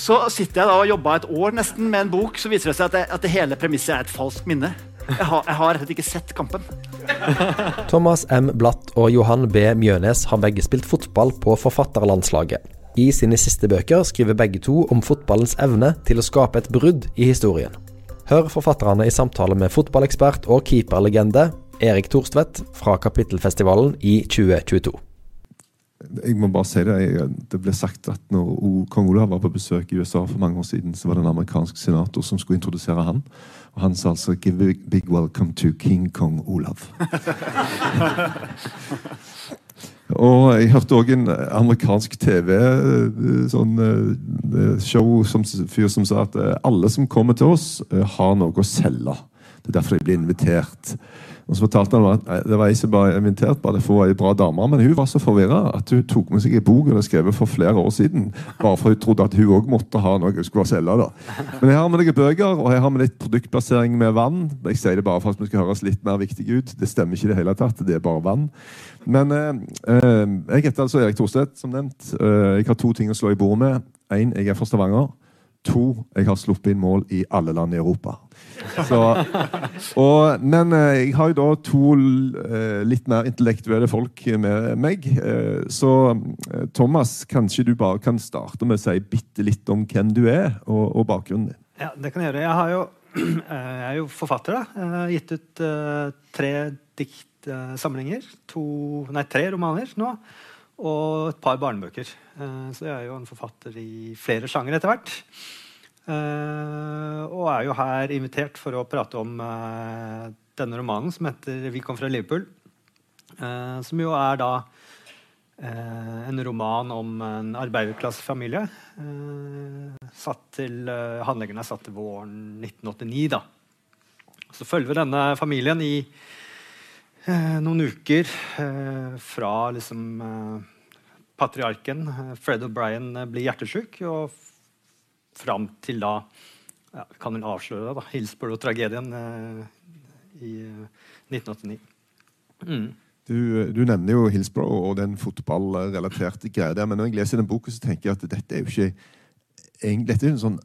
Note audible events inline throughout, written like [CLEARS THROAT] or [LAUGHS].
så sitter jeg da og jobba et år nesten med en bok, så viser det seg at det, at det hele premisset er et falskt minne. Jeg har, jeg har rett og slett ikke sett kampen. [LAUGHS] Thomas M. Blatt og Johan B. Mjønes har begge spilt fotball på forfatterlandslaget. I sine siste bøker skriver begge to om fotballens evne til å skape et brudd i historien. Hør forfatterne i samtale med fotballekspert og keeperlegende Erik Thorstvedt fra Kapittelfestivalen i 2022. Jeg må bare si Det Det ble sagt at når kong Olav var på besøk i USA for mange år siden, så var det en amerikansk senator som skulle introdusere han. Og han sa altså 'Give a big welcome to King Kong Olav'. [LAUGHS] Og jeg hørte òg en amerikansk TV-show sånn, eh, som fyr som sa at eh, alle som kommer til oss, eh, har noe å selge. Det er derfor de blir invitert. Og så fortalte han at Det var ei som var invitert bare for ei bra dame, men hun var så forvirra at hun tok med seg en bok hun hadde skrevet for flere år siden. Bare for hun trodde at hun òg måtte ha noe hun skulle selge. da. Men her har vi noen bøker, og her har vi litt produktplassering med vann. Jeg sier det bare for at vi skal høres litt mer viktige ut. Det stemmer ikke i det hele tatt. Det er bare vann. Men eh, eh jeg heter altså Erik Thorstvedt, som nevnt. Eh, jeg har to ting å slå i bordet med. Én, jeg er fra Stavanger. To, jeg har sluppet inn mål i alle land i Europa. Så, og, men eh, jeg har jo da to eh, litt mer intellektuelle folk med meg. Eh, så Thomas, kanskje du bare kan starte med å si bitte litt om hvem du er, og, og bakgrunnen din. Ja, det kan jeg gjøre. Jeg, jo, [CLEARS THROAT] jeg er jo forfatter. da. Jeg har gitt ut tre diktsamlinger. To, nei, tre romaner nå. Og et par barnebøker. Så jeg er jo en forfatter i flere sjanger etter hvert. Uh, og er jo her invitert for å prate om uh, denne romanen som heter 'Vi kom fra Liverpool'. Uh, som jo er da en roman om en arbeiderklassefamilie. til, handlingen er satt til våren 1989. da. Så følger vi denne familien i noen uker fra liksom patriarken Fred O'Brien blir hjertesjuk. og fram til da ja, kan vel avsløre da. Hillsborough-tragedien eh, i 1989. Eh, mm. Du, du, nevner jo Hillsborough og den fotballrelaterte greia der. Men når jeg leser den boka, så tenker jeg at dette er jo ikke Dette er jo en sånn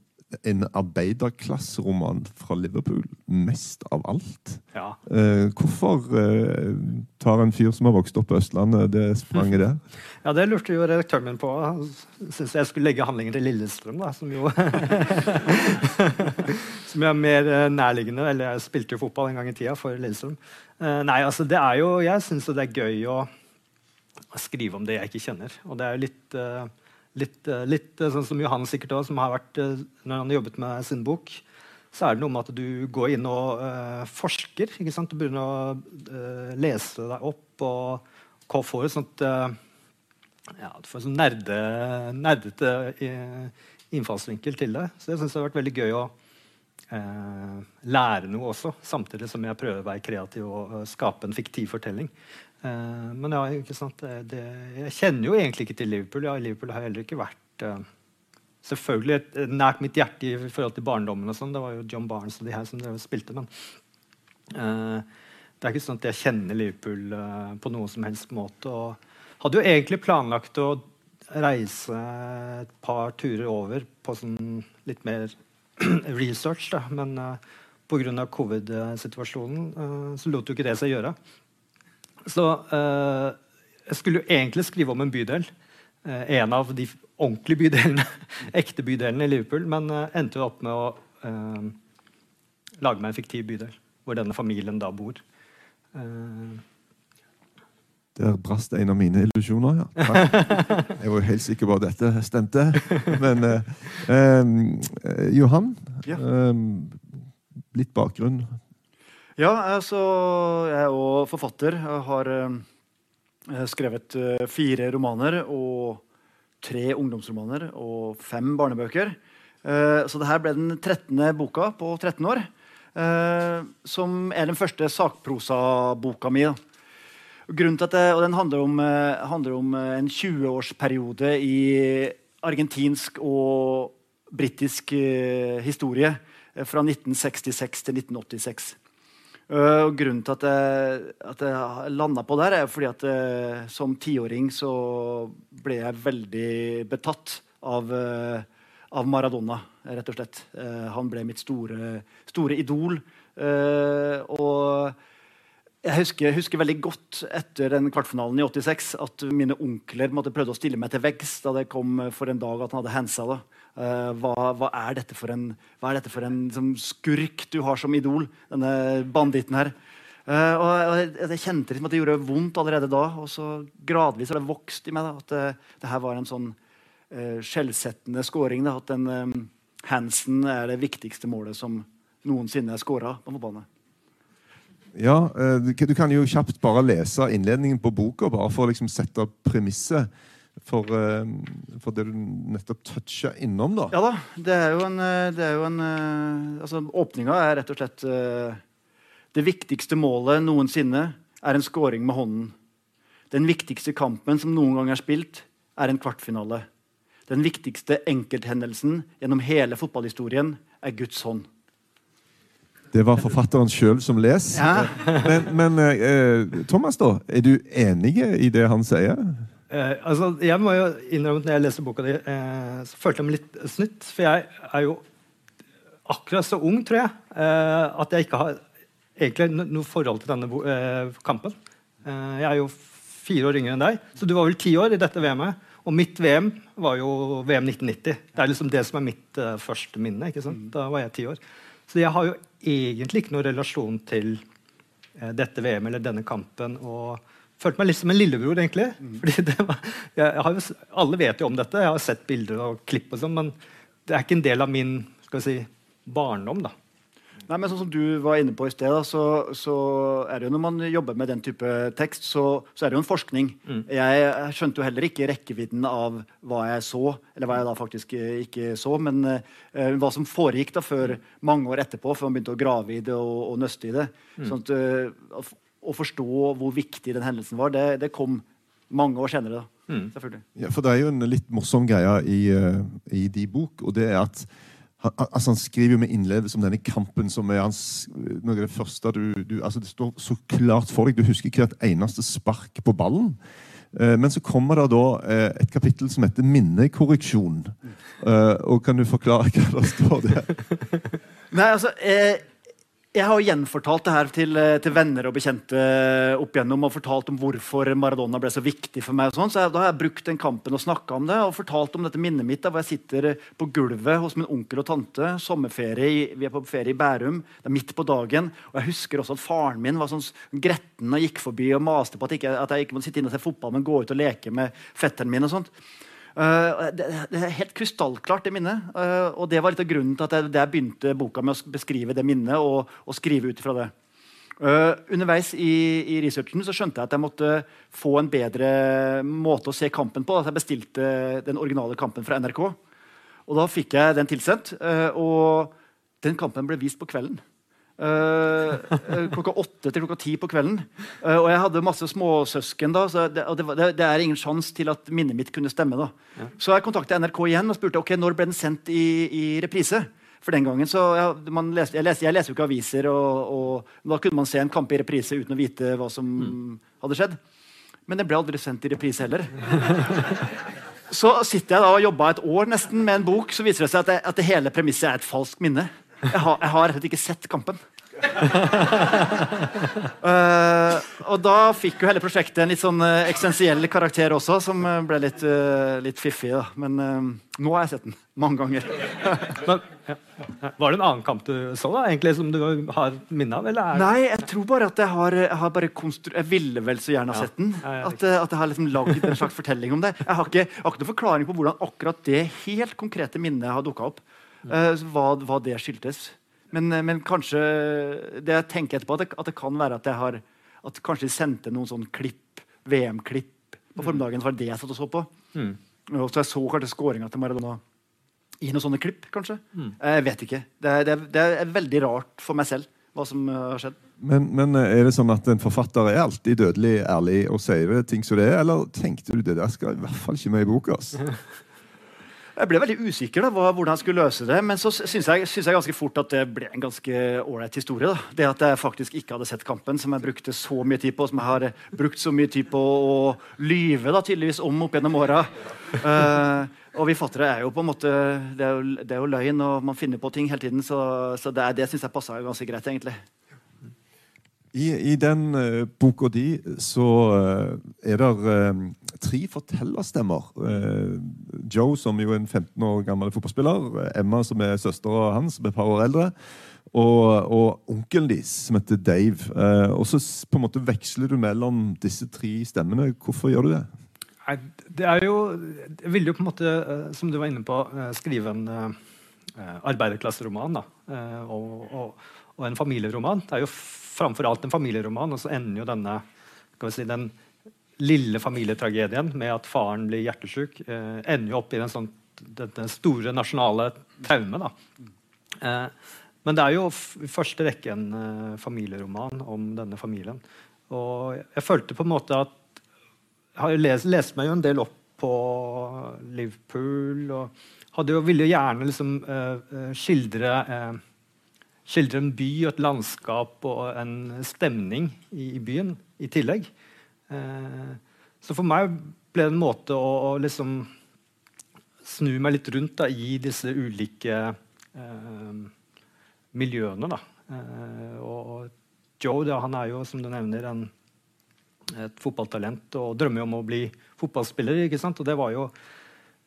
en arbeiderklasseroman fra Liverpool mest av alt. Ja. Eh, hvorfor eh, tar en fyr som har vokst opp på Østlandet, det spranget der? [LAUGHS] Ja, Det lurte jo redaktøren min på. Han syntes jeg skulle legge handlingen til Lillestrøm, da, som jo [LAUGHS] Som er mer eh, nærliggende. Eller jeg spilte jo fotball en gang i tida for Lillestrøm. Eh, nei, altså det er jo, Jeg syns det er gøy å skrive om det jeg ikke kjenner. Og det er jo litt uh, Litt, eh, litt eh, sånn som Johan sikkert også, som har vært, eh, når han har jobbet med sin bok. Så er det noe med at du går inn og uh, forsker. ikke sant? Du begynner å uh, lese deg opp og, hva får et sånt uh, ja, Du får en sånn nerde, nerdete innfallsvinkel til det. Så jeg syns det har vært veldig gøy å lære noe også, samtidig som jeg prøver å være kreativ og skape en fiktiv fortelling. Uh, men ja, ikke sant det, det, Jeg kjenner jo egentlig ikke til Liverpool. Ja, Liverpool har heller ikke vært uh, Selvfølgelig et, nært mitt hjerte i forhold til barndommen. og sånn, Det var jo John Barnes og de her som spilte. Men uh, det er ikke sånn at jeg kjenner Liverpool på noen som helst måte. Og hadde jo egentlig planlagt å reise et par turer over på sånn litt mer [CLEARS THROAT] research, da. men uh, pga. covid-situasjonen så lot jo ikke det seg gjøre. Så eh, jeg skulle jo egentlig skrive om en bydel. Eh, en av de ordentlige bydelene, [LAUGHS] ekte bydelene i Liverpool. Men eh, endte opp med å eh, lage meg en fiktiv bydel hvor denne familien da bor. Eh, der brast en av mine illusjoner, ja. [LAUGHS] Jeg var jo helt sikker på at dette stemte. Men eh, Johan, ja. litt bakgrunn ja, altså jeg er òg forfatter. Jeg har eh, skrevet eh, fire romaner og tre ungdomsromaner og fem barnebøker. Eh, så dette ble den 13. boka på 13 år. Som er den første sakprosaboka mi. Grunnen til at det, og Den handler om, handler om en 20-årsperiode i argentinsk og britisk historie. Fra 1966 til 1986. Uh, grunnen til at jeg, at jeg landa på der, er fordi at uh, som tiåring så ble jeg veldig betatt av, uh, av Maradona, rett og slett. Eh, han ble mitt store, store idol. Eh, og jeg husker, husker, veldig godt etter den kvartfinalen i 86 at mine onkler måtte prøvde å stille meg til veggs da det kom for en dag at han hadde handsa. da. Uh, hva, hva, er dette for en, dette for en liksom, skurk du har som idol, denne banditten her? Uh, og, jeg, jeg, kjente liksom at det gjorde vondt allerede da. Og så gradvis har det vokst i meg da, at det, det her var en sånn uh, skjellsettende scoring. Da, at den um, Hansen er det viktigste målet som noensinne er scora på fotballene. Ja, Du kan jo kjapt bare lese innledningen på boka, bare for å liksom sette premisset for, eh, for, det du nettopp toucha innom, da. Ja da. Det er jo en, eh, det er jo en eh, altså, Åpninga er rett og slett Det viktigste målet noensinne er en scoring med hånden. Den viktigste kampen som noen gang er spilt, er en kvartfinale. Den viktigste enkelthendelsen gjennom hele fotballhistorien er Guds hånd. Det var forfatteren sjøl som les. Ja. Men, men eh, Thomas, da, er du enig i det han sier? Eh, altså, jeg må jo innrømme at når jeg leser boka di, eh, så følte jeg meg litt snytt. For jeg er jo akkurat så ung, tror jeg, eh, at jeg ikke har egentlig noe forhold til denne eh, kampen. Eh, jeg er jo fire år yngre enn deg, så du var vel ti år i dette VM-et. Og mitt VM var jo VM 1990. Det er liksom det som er mitt uh, første minne. ikke sant? Da var jeg ti år. Så jeg har jo egentlig ikke noen relasjon til dette VM eller denne kampen. og følte meg litt som en lillebror, egentlig. Mm. Var, jeg, jo, alle vet jo om dette, jeg har sett bilder og klipp, og sånn, men det er ikke en del av min si, barndom. da. Nei, men sånn som du var inne på i sted, så, så, er det jo når man jobber med den type tekst, så, så er det jo en forskning. Mm. Jeg, jeg, skjønte jo heller ikke rekkevidden av hva jeg så, eller hva jeg da faktisk ikke så, men uh, hva som foregikk da før mange år etterpå, før man begynte å grave i det og, og nøste i det. Mm. Sånn at, uh, å forstå hvor viktig den hendelsen var, det, det kom mange år senere. Mm. selvfølgelig. Ja, for Det er jo en litt morsom greie i, uh, i de bok, og det er at han, altså han skriver jo med innlevelse om denne kampen som er hans, noe av det første du, du, altså Det står så klart for deg. Du husker hvert eneste spark på ballen. Uh, men så kommer det da uh, et kapittel som heter 'minnekorreksjon'. Uh, og Kan du forklare hva det står der? [LAUGHS] Nei, altså... Eh jeg har gjenfortalt det her til, eh, til, venner og bekjente opp igjennom, og fortalt om hvorfor Maradona ble så viktig for meg. sånn, så jeg, Da har jeg brukt den kampen og snakka om det og fortalt om dette minnet mitt da, hvor jeg sitter på gulvet hos min onkel og tante. Sommerferie, Vi er på ferie i Bærum. Det er midt på dagen. og Jeg husker også at faren min var sånn gretten og gikk forbi og maste på at, ikke, at jeg ikke måtte sitte inne og se fotball, men gå ut og leke med fetteren min. og sånt. Uh, det, det, er helt krystallklart, det minnet. Uh, og det var litt av grunnen til at jeg, jeg begynte boka med å beskrive det minnet og, og skrive ut fra det. Uh, underveis i, i, researchen så skjønte jeg at jeg måtte få en bedre måte å se kampen på. At jeg bestilte den originale kampen fra NRK. Og da fikk jeg den tilsendt. og den kampen ble vist på kvelden. Uh, klokka åtte til klokka ti på kvelden. Uh, og jeg hadde masse småsøsken da, så det, det, det, er ingen sjanse til at minnet mitt kunne stemme. da. Ja. Så jeg kontaktet NRK igjen og spurte ok, når ble den sendt i, i reprise. For den gangen så, ja, leste, jeg, leser, jeg, leser, jo ikke aviser, og, og, da kunne man se en kamp i reprise uten å vite hva som mm. hadde skjedd. Men den ble aldri sendt i reprise heller. [LAUGHS] så sitter jeg da og jobba et år nesten med en bok, så viser det seg at, at det hele premisset er et falskt minne. Jeg har, jeg har rett og slett ikke sett kampen. uh, [LAUGHS] og da fikk jo hele prosjektet en litt sånn uh, eksistensiell karakter også, som uh, ble litt, litt fiffig. Da. Men nå har jeg sett den mange ganger. [LAUGHS] Men, ja. Var det en annen kamp du så da, egentlig, som du har minne av? Nei, jeg tror bare at jeg har, jeg har bare Jeg ville vel så gjerne ha sett den. Ja, at, at, jeg har liksom lagd en slags fortelling om det. Jeg har ikke, jeg har ikke noen forklaring på hvordan akkurat det helt konkrete minnet har dukka opp. Uh, hva, hva, det skyldtes. Men, eh, men, kanskje det jeg tenker etterpå, at det, at det, kan være at jeg har at kanskje de sendte noen sånn klipp, VM-klipp på mm. formiddagen. Så var det det jeg satt og så på. Mm. Og så jeg så kanskje skåringa til Maradona i noen sånne klipp. kanskje. Mm. Jeg vet ikke. Det er, det, er, det er, veldig rart for meg selv hva som har skjedd. Men, men, er det sånn at en forfatter er alltid dødelig ærlig og sier ting som det er, eller tenkte du det der skal i hvert fall ikke med i boka? [LAUGHS] Jeg ble veldig usikker da, hvordan jeg skulle løse det. Men så syns jeg, synes jeg, ganske fort at det ble en ganske ålreit historie. Da. Det at jeg faktisk ikke hadde sett kampen, som jeg brukte så mye tid på, som jeg har brukt så mye tid på å lyve da, tydeligvis om opp gjennom åra. Uh, og vi fattere er jo på en måte det er jo, det er jo, løgn, og man finner på ting hele tiden. Så, så det, det syns jeg passa ganske greit, egentlig. I, i den uh, boka di så uh, er det uh, tre fortellerstemmer. Joe, som jo er en 15 år gammel fotballspiller. Emma, som er søstera hans, som er et par år eldre. Og, og onkelen deres, som heter Dave. og så på en måte veksler du mellom disse tre stemmene. Hvorfor gjør du det? Nei, det er jo Jeg ville jo på en måte, som du var inne på, skrive en arbeiderklasseroman. Og, og, og en familieroman. Det er jo framfor alt en familieroman, og så ender jo denne si, den lille familietragedien med at faren blir hjertesjuk, eh, ender jo opp i den, sånn, den store nasjonale traume. Eh, men det er jo i første rekke en eh, familieroman om denne familien. Og jeg følte på en måte at Jeg har lest, meg jo en del opp på Liverpool og hadde jo, ville gjerne liksom, uh, skildre uh, skildre en by og et landskap og en stemning i, i byen i tillegg. Eh, så for meg ble det en måte å, å liksom snu meg litt rundt da, i disse ulike eh, miljøene. Da. Eh, og Joe da, han er jo, som du nevner, en, et fotballtalent og drømmer om å bli fotballspiller. ikke sant? Og det var jo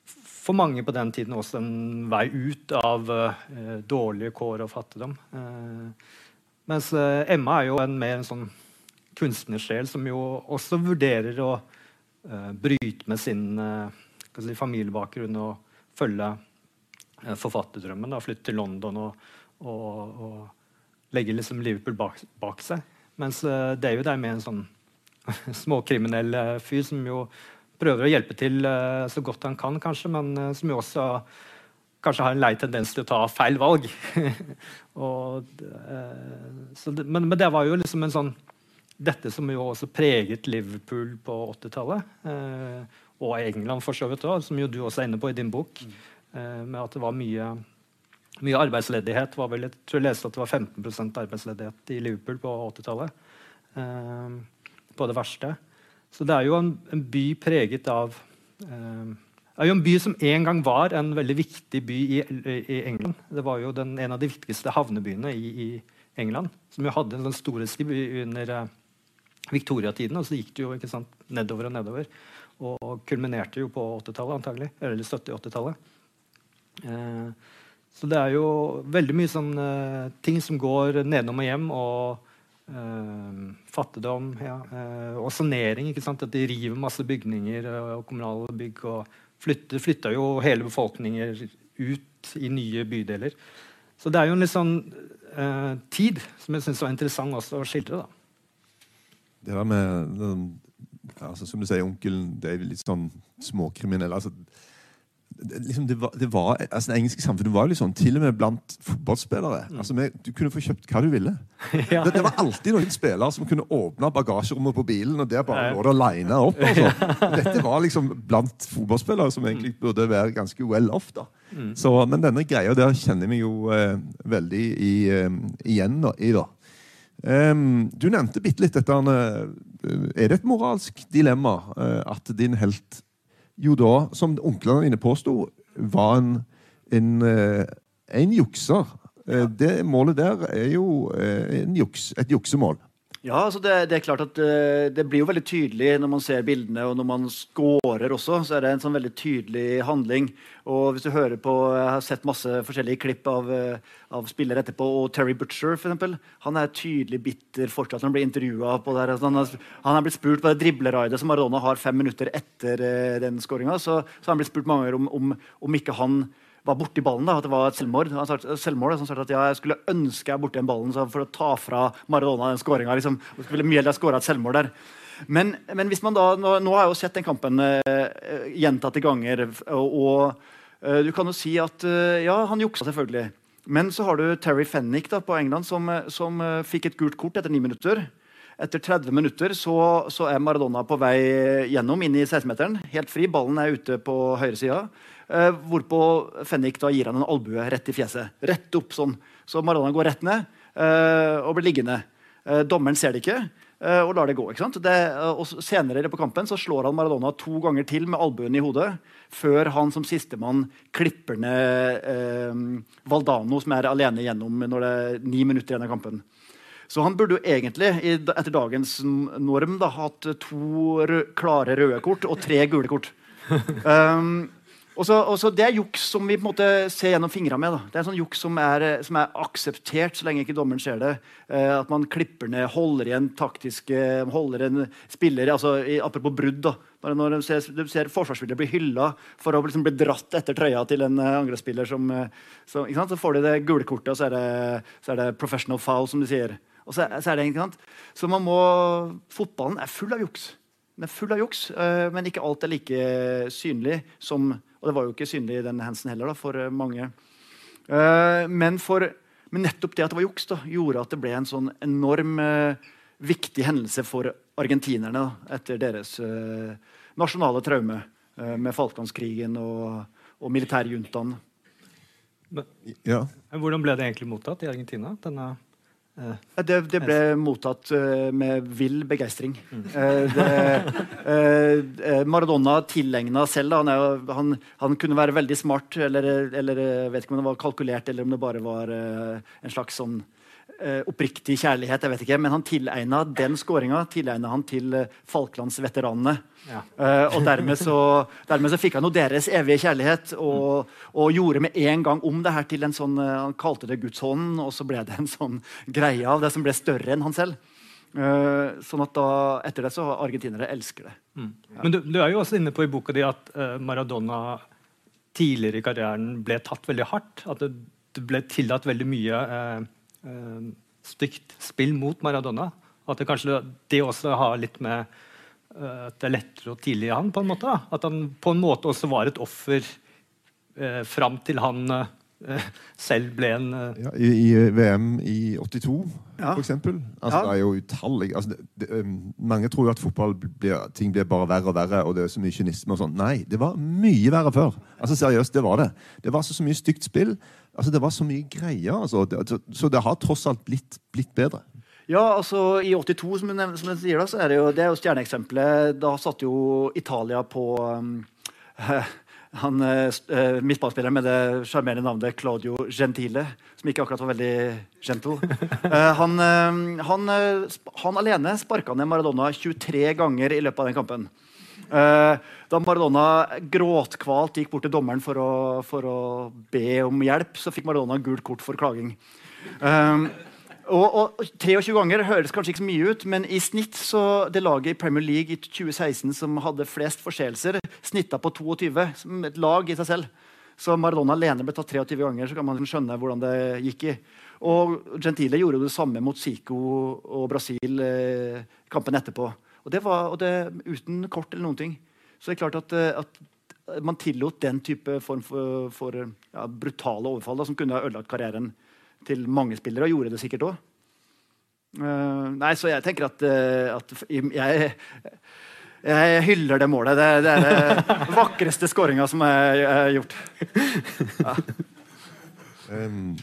for mange på den tiden også en vei ut av uh, dårlige kår og fattigdom. Uh, mens Emma er jo en mer en sånn kunstnersjel som jo også vurderer å bryte med sin si, familiebakgrunn og følge forfatterdrømmen. Da, flytte til London og, og, og legge liksom Liverpool bak, bak seg. Mens David er med en sånn [LAUGHS] småkriminell fyr som jo prøver å hjelpe til uh, så godt han kan, kanskje, men uh, som jo også kanskje har en lei tendens til å ta feil valg. [LAUGHS] og, så, men, men, det var jo liksom en sånn Dette som jo også preget Liverpool på 80-tallet, og England for så vidt òg, som jo du også er inne på i din bok, med at det var mye mye arbeidsledighet. Var vel, jeg tror jeg leste at det var 15% arbeidsledighet i Liverpool på 80-tallet. på det verste. Så det er jo en, en by preget av eh, Det er jo en by som en gang var en veldig viktig by i, i England. Det var jo den, en av de viktigste havnebyene i, i England. Som jo hadde en sånn storhetstid under eh, Victoria-tiden. Og så gikk det jo sant, nedover og nedover. Og kulminerte jo på 80-tallet, antagelig. Eller 70-80-tallet. Eh, så det er jo veldig mye sånn eh, ting som går nedom og hjem. og Uh, fattigdom ja. uh, og sanering. ikke sant? At de river masse bygninger uh, og kommunale bygg. og flytter, flytta jo hele befolkninger ut i nye bydeler. Så det er jo en litt sånn tid som jeg syns var interessant også å skildre. da. Det der med altså, Som du sier, onkelen det er litt sånn småkriminell. altså liksom det var, det var, altså Det engelske samfunnet var jo litt sånn, til og med blant fotballspillere. Mm. Altså, med, du kunne få kjøpt hva du ville. [LAUGHS] ja. det, det, var alltid noen spillere som kunne åpne bagasjerommet på bilen, og der bare lå det line opp. Altså. Dette var liksom blant fotballspillere som egentlig mm. burde være ganske well off. da. Mm. Så, men denne greia der kjenner vi jo eh, veldig i, eh, igjen da, i. da. Um, du nevnte bitte litt dette. Er det et moralsk dilemma uh, at din helt jo da, som onklene dine påsto, var en, en, eh, en jukser. Eh, ja. Det målet der er jo eh, juks, et juksemål. Ja, altså det, det, er klart at det, det, blir jo veldig tydelig når man ser bildene, og når man scorer også, så er det en sånn veldig tydelig handling. Og hvis du hører på, Jeg har sett masse forskjellige klipp av, av spillere etterpå, og Terry Butcher for eksempel, han er tydelig bitter fortsatt når han blir intervjua det. Han, han har blitt spurt på det dribleraidet som Maradona har fem minutter etter den skåringa, så, så han blitt spurt mange ganger om, om, om ikke han var borti ballen. da, At det var et selvmord. Han sagt, selvmord han sa at ja, jeg skulle ønske jeg borti den ballen for å ta fra Maradona den skåringa. Liksom. Men, men, hvis man da, nå, nå, har jeg jo sett den kampen uh, gjentatte ganger. Og, og uh, du kan jo si at uh, ja, han juksa selvfølgelig. Men så har du Terry Fennick da, på England som, som fikk et gult kort etter ni minutter. Etter 30 minutter så, så, er Maradona på vei gjennom inn i 16-meteren. Helt fri. Ballen er ute på høyre høyresida. Eh, hvorpå Fennik da gir han en albue rett i fjeset. Rett opp sånn. Så Maradona går rett ned eh, og blir liggende. Eh, dommeren ser det ikke eh, og lar det gå. ikke sant? Det, eh, og Senere på kampen så slår han Maradona to ganger til med albuen i hodet, før han som sistemann klipper ned eh, Valdano, som er alene gjennom når det er ni minutter igjen av kampen. Så han burde jo egentlig etter dagens norm da, hatt to klare røde kort og tre gule kort. Um, [LAUGHS] og så, Det er juks som vi på en måte ser gjennom fingra med. Da. Det er en sånn juks som er, som er, akseptert så lenge ikke dommeren ser det. Eh, at man klipper ned, holder igjen taktiske holder igjen spiller, altså Apropos brudd. da. Bare når du ser, du ser forsvarsspillere bli hylla for å liksom bli dratt etter trøya til en uh, angrepsspiller, som, som, så får de det gule kortet, og så er det, så er det professional foul, som de sier. Og så, så er det ikke sant? Så man må, Fotballen er full av juks. Den er full av juks, men ikke alt er like synlig som Og det var jo ikke synlig i denne Hansen heller, da, for uh, mange. Uh, men, for, men, nettopp det at det var juks, da, gjorde at det ble en sånn enorm viktig hendelse for argentinerne da, etter deres nasjonale traume med Falklandskrigen og, og militærjuntaen. Ja. Hvordan ble det egentlig mottatt i Argentina? denne det, det, ble mottatt uh, med vill begeistring. Mm. Uh, Maradona tilegna selv han, er, han, han, kunne være veldig smart, eller, eller vet ikke om det var kalkulert, eller om det bare var en slags sånn uh, oppriktig kjærlighet. jeg vet ikke, Men han tilegna den skåringa til Falklandsveteranene. Ja. Eh, og dermed så, dermed så, fikk han jo deres evige kjærlighet, og, og, gjorde med en gang om det her til en sånn uh, Han kalte det Guds hånd, og så ble det en sånn greie av det som ble større enn han selv. Uh, sånn at da, Etter det så argentinere elsker det. Mm. Ja. Men du, du, er jo også inne på i boka di at Maradona tidligere i karrieren ble tatt veldig hardt. At det, det ble tillatt veldig mye uh, stygt spill mot Maradona. At det kanskje det også har litt med uh, at det er lettere å tilgi han på en måte. Da. At han på en måte også var et offer uh, fram til han uh, [LAUGHS] selv ble en ja, i, i, VM i 82, ja. for eksempel. Altså, ja. Det er jo utallig altså, det, det, Mange tror jo at fotball blir, ting blir bare verre og verre, og det er så mye kynisme og sånn. Nei, det var mye verre før. Altså Seriøst, det var det. Det var så, så mye stygt spill. Altså, det var så mye greier. Altså. Så det har tross alt blitt, blitt bedre. Ja, altså I 82, som du, som sier, da, så er det jo, det er jo stjerneeksempelet. Da satt jo Italia på um, [LAUGHS] han, uh, midtbanespilleren med det sjarmerende navnet Claudio Gentile, som ikke akkurat var veldig gentle. Uh, [LAUGHS] han, uh, han, han, alene sparka ned Maradona 23 ganger i løpet av den kampen. Uh, da Maradona gråtkvalt gikk bort til dommeren for å, for å, be om hjelp, så fikk Maradona gult kort for klaging. Um, og, og, 23 ganger høres kanskje ikke så mye ut, men i snitt så det laget i Premier League i 2016 som hadde flest forseelser, snitta på 22. Som et lag i seg selv. Så Maradona alene ble tatt 23 ganger, så kan man skjønne hvordan det gikk i. Og Gentile gjorde det samme mot Zico og Brasil eh, kampen etterpå. Og det var og det, uten kort eller noen ting. Så det er klart at, eh, at man tillot den type form for, for ja, brutale overfall da, som kunne ha ødelagt karrieren til mange spillere, og gjorde det sikkert òg. Uh, eh, nei, så jeg tenker at, uh, at jeg, jeg hyller det målet. Det, det er den vakreste skåringa som er, er gjort. Ja. [LAUGHS] Um,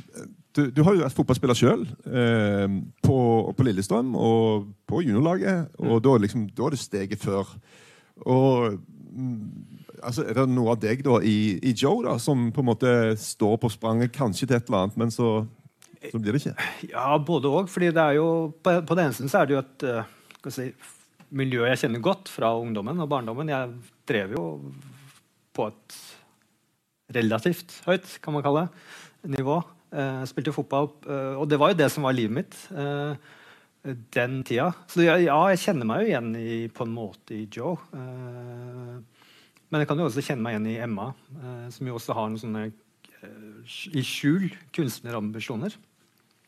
du, du, har jo vært fotballspiller sjøl, eh, på, på, Lillestrøm og på juniorlaget. Og mm. da, liksom, da er det steget før. Og mm, altså, Er det noe av deg da i, i, Joe da, som på en måte står på spranget kanskje til et eller annet, men så, så blir det ikke? Ja, både òg. fordi det er jo, på, på den ene siden så er det jo et uh, si, miljø jeg kjenner godt fra ungdommen og barndommen. Jeg drev jo på et relativt høyt, kan man kalle det, nivå. Uh, spilte fotball, uh, og det var jo det som var livet mitt uh, den tida. Så ja, ja, jeg kjenner meg jo igjen i, på en måte i Joe. men jeg kan jo også kjenne meg igjen i Emma, som jo også har noen sånne i skjul kunstnerambisjoner.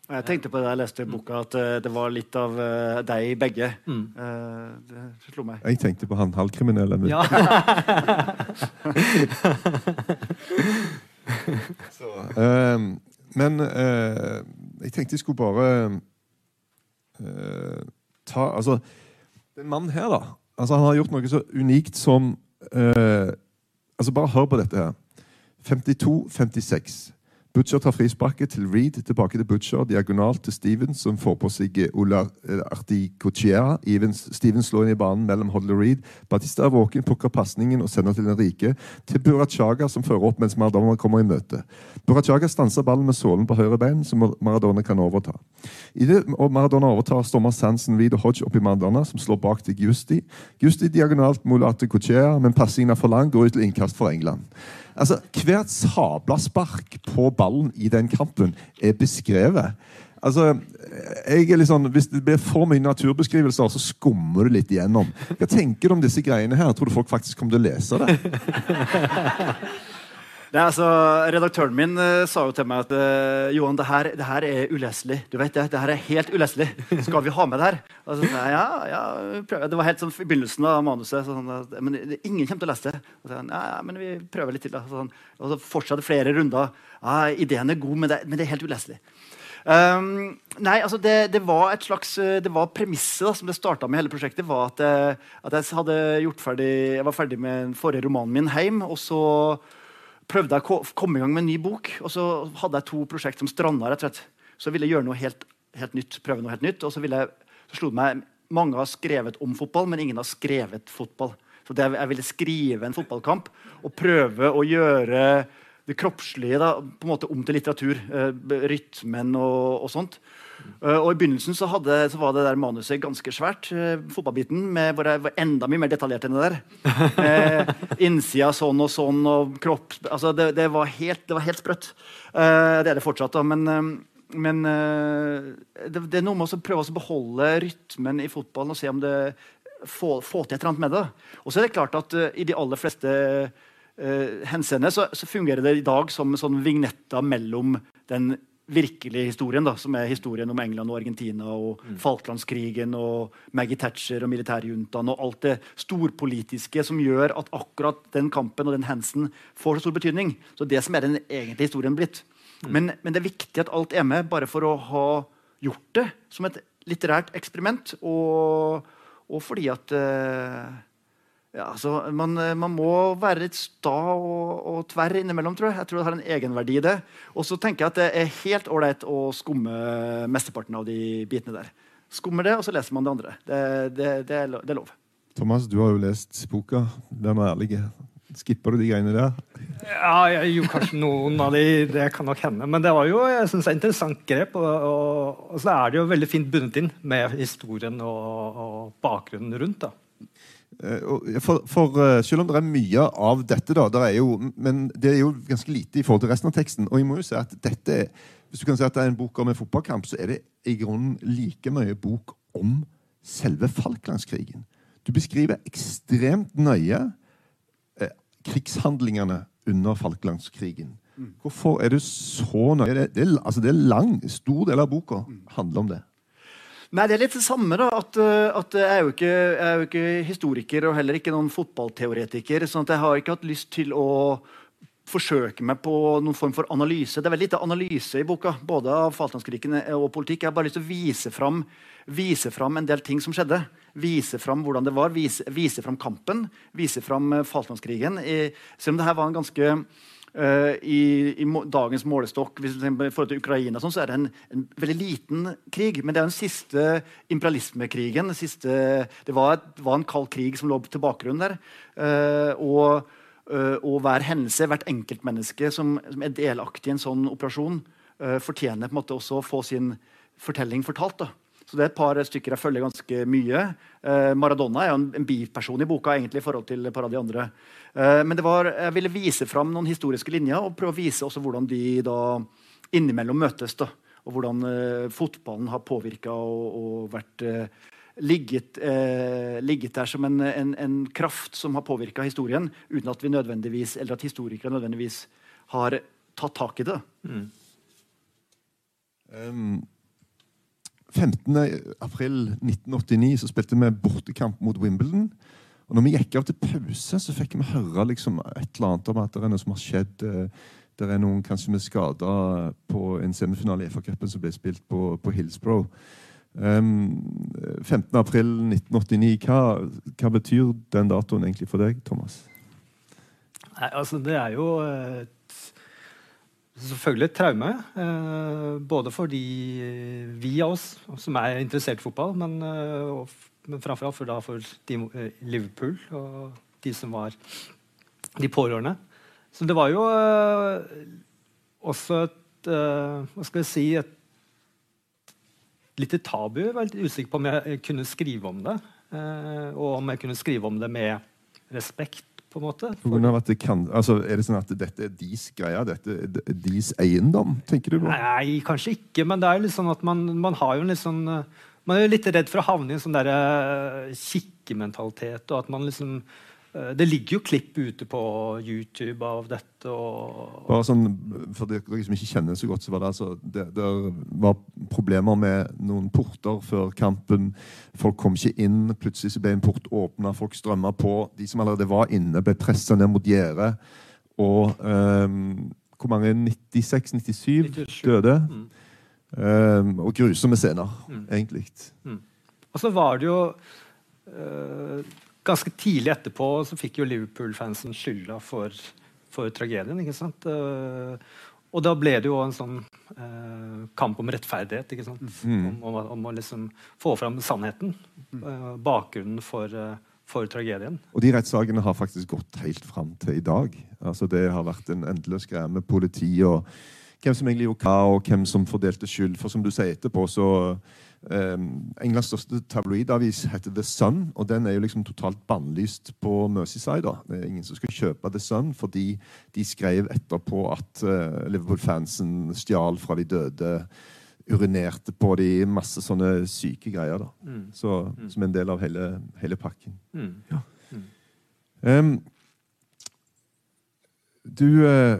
Jeg tenkte på det jeg leste i boka, at det var litt av deg i begge. Mm. Det slo meg. Jeg tenkte på han halvkriminelle. Ja. [LAUGHS] [LAUGHS] Så, um, men eh, jeg tenkte jeg skulle bare eh, ta Altså, den mannen her, da. Altså, han har gjort noe så unikt som eh, Altså, bare hør på dette her. 52-56. Butcher tar frisparket til Reed, tilbake til Butcher, diagonalt til Stevens, som får på seg Ola Articochea. Stevens slår inn i banen mellom Hoddle og Reed. Batista er våken, plukker pasningen og sender til den rike. Til Burachaga, som fører opp mens Maradona kommer i møte. Burachaga stanser ballen med sålen på høyre bein, som Maradona kan overta. I det Maradona overtar, stormer Sansen, Reed og Hodge opp i Maradona, som slår bak til Gusti. Gusti diagonalt mot Articochea, men passingen er for lang, går ut til innkast for England. Altså, Hvert sabla spark på ballen i den kampen er beskrevet. Altså, jeg er litt sånn, Hvis det blir for mye naturbeskrivelser, så skummer du litt igjennom. Hva tenker du om disse greiene her? Tror du folk faktisk kommer til å lese det? [LAUGHS] Nei, altså, Redaktøren min uh, sa jo til meg at uh, Johan, det her, det her, er uleselig. Du vet det, det her er helt uleselig. Skal vi ha med det her? Og så sa jeg, ja, ja, prøv. Det var helt sånn i begynnelsen av manuset. Sånn, at, men ingen kommer til å lese det. Og så ja, ja, men vi prøver litt til. Da. Sånn, og så fortsatte flere runder. Ja, ideen er god, men det, men det er helt uleselig. Um, nei, altså det, det, var et slags eh, det var premisset som det starta med hele prosjektet. var at, at jeg, hadde gjort ferdig, jeg var ferdig med den forrige romanen min hjem. Og så prøvde jeg å komme i gang med en ny bok, og så hadde jeg to prosjekt som stranda. rett og slett. Så ville jeg gjøre noe helt, helt nytt, prøve noe helt nytt. Og så, jeg, så slo det meg mange har skrevet om fotball, men ingen har skrevet fotball. Så det, jeg ville skrive en fotballkamp og prøve å gjøre det kroppslige da, på en måte om til litteratur. Uh, rytmen og, og sånt. Uh, og I begynnelsen så, hadde, så, var det der manuset ganske svært. Uh, fotballbiten med, hvor jeg var enda mye mer detaljert enn det der. [LAUGHS] Uh, innsida sånn og sånn og kropp altså det, det, var helt, det, var helt, sprøtt. det er det fortsatt, da. Men, men det, det, er noe med å prøve å beholde rytmen i fotballen og se om det får, få til et eller annet med det. Og så er det klart at i de aller fleste henseende så, så, fungerer det i dag som sånn vignetter mellom den virkelige historien, da, som er historien om England og Argentina og mm. Falklandskrigen og Maggie Thatcher og militærjuntaen og alt det storpolitiske som gjør at akkurat den kampen og den hendelsen får så stor betydning. Så det som er den egentlige historien blitt. Mm. Men, men, det er viktig at alt er med, bare for å ha gjort det som et litterært eksperiment, og, og fordi at uh, ja, altså, man, eh, man, må være litt sta og, og, tverr innimellom, tror jeg. Jeg tror det har en egenverdi i det. Og så tenker jeg at det er helt ålreit å skumme mesteparten av de bitene der. Skummer det, og så leser man det andre. Det, det, det, det er, lov. Thomas, du har jo lest boka. Den er ærlig. Skipper du de greiene der? Ja, jeg gjorde kanskje noen av de. Det kan nok hende. Men det var jo jeg synes, et interessant grep. Og, og, og, så er det jo veldig fint bundet inn med historien og, og bakgrunnen rundt. da. Eh, for, for, eh, Selv om det er mye av dette, da, det er jo, men det er jo ganske lite i forhold til resten av teksten. Og jeg må jo si at dette, Hvis du kan si at det er en bok om en fotballkamp, så er det i grunnen like mye bok om selve Falklandskrigen. Du beskriver ekstremt nøye eh, krigshandlingene under Falklandskrigen. Mm. Hvorfor er du så nøye? Det, det, altså det er lang, stor del av boka mm. handler om det. Nei, Det er litt det samme. da, at, eh, at jeg, er ikke, jeg, er jo ikke, historiker og heller ikke noen fotballteoretiker. sånn at jeg har ikke hatt lyst til å forsøke meg på noen form for analyse. Det er veldig lite analyse i boka, både av Falklandskrigen og politikk. Jeg har bare lyst til å vise fram, vise fram en del ting som skjedde. Vise fram hvordan det var, vise, vise fram kampen, vise fram eh, Falklandskrigen. Selv om det her var en ganske i, i, dagens målestokk hvis i forhold til Ukraina sånn, så er det en, en, veldig liten krig. Men det er den siste imperialismekrigen. Den siste, det var, et, var, en kald krig som lå til bakgrunnen der. Uh, og, uh, og, hver hendelse, hvert enkeltmenneske som, som er delaktig i en sånn operasjon, fortjener på en måte også å få sin fortelling fortalt. da. Så det er et par stykker jeg følger ganske mye. Eh, Maradona er jo en, en, biperson i boka egentlig i forhold til et par av de andre. Eh, men var, jeg ville vise fram noen historiske linjer og prøve å vise også hvordan de da innimellom møtes. da, Og hvordan eh, fotballen har påvirka og, og, vært eh, ligget, eh, ligget, der som en, en, en kraft som har påvirka historien, uten at vi nødvendigvis, eller at historikere nødvendigvis har tatt tak i det. Mm. Um, 15.4.1989 så spilte vi bortekamp mot Wimbledon. Og når vi gikk av til pause, så fikk vi høre liksom et eller annet om at det er noe som har skjedd. Eh, det er noen kanskje med skader på en semifinale i FA-cupen som ble spilt på, på Hillsborough. Um, 15.4.1989, hva, hva betyr den datoen egentlig for deg, Thomas? Nei, altså Det er jo eh, selvfølgelig et traume. Eh, både fordi vi av oss som er interessert i fotball, men, eh, og, men framfor alt for, da, for de, eh, Liverpool og de som var de pårørende. Så det var jo eh, også et eh, Hva skal jeg si et lite tabu. Jeg var litt usikker på om jeg kunne skrive om det. eh, og om jeg kunne skrive om det med respekt, på en måte. Altså, er det sånn at dette er deres greie? Dette er deres eiendom, tenker du på? Nei, kanskje ikke. Men det er litt sånn at man, man har jo en litt sånn eh, Man er jo litt redd for å havne i en sånn derre kikkementalitet, og at man liksom eh, det ligger jo klipp ute på YouTube av dette. og... Bare sånn, For dere som ikke kjenner så godt, så var det altså det, det var problemer med noen porter før kampen. Folk kom ikke inn. Plutselig så ble en port åpna, folk strømma på. De som allerede var inne, ble pressa ned mot gjerdet. Og um, hvor mange? 96-97 døde. Mm. Um, og grusomme scener, Mm. egentlig. Og så var det jo eh, Ganske tidlig etterpå så fikk jo Liverpool-fansen skylda for, for tragedien. ikke sant? Eh, og da ble det jo en sånn eh, kamp om rettferdighet. ikke sant? Mm. Om, om, å liksom få fram sannheten. eh, bakgrunnen for, eh, for tragedien. Og de rettssakene har faktisk gått helt fram til i dag. Altså Det har vært en endeløs greie med politi og hvem som egentlig gjorde hva, og hvem som fordelte skyld. For som du sier etterpå, så eh, Englands største tabloidavis heter The Sun, og den er jo liksom totalt bannlyst på Merseyside. da. Det er ingen som skal kjøpe The Sun, fordi de skrev etterpå at eh, Liverpool-fansen stjal fra de døde, urinerte på de, masse sånne syke greier. da. Mm. Så, Som en del av hele, hele pakken. Mm. Em, du eh,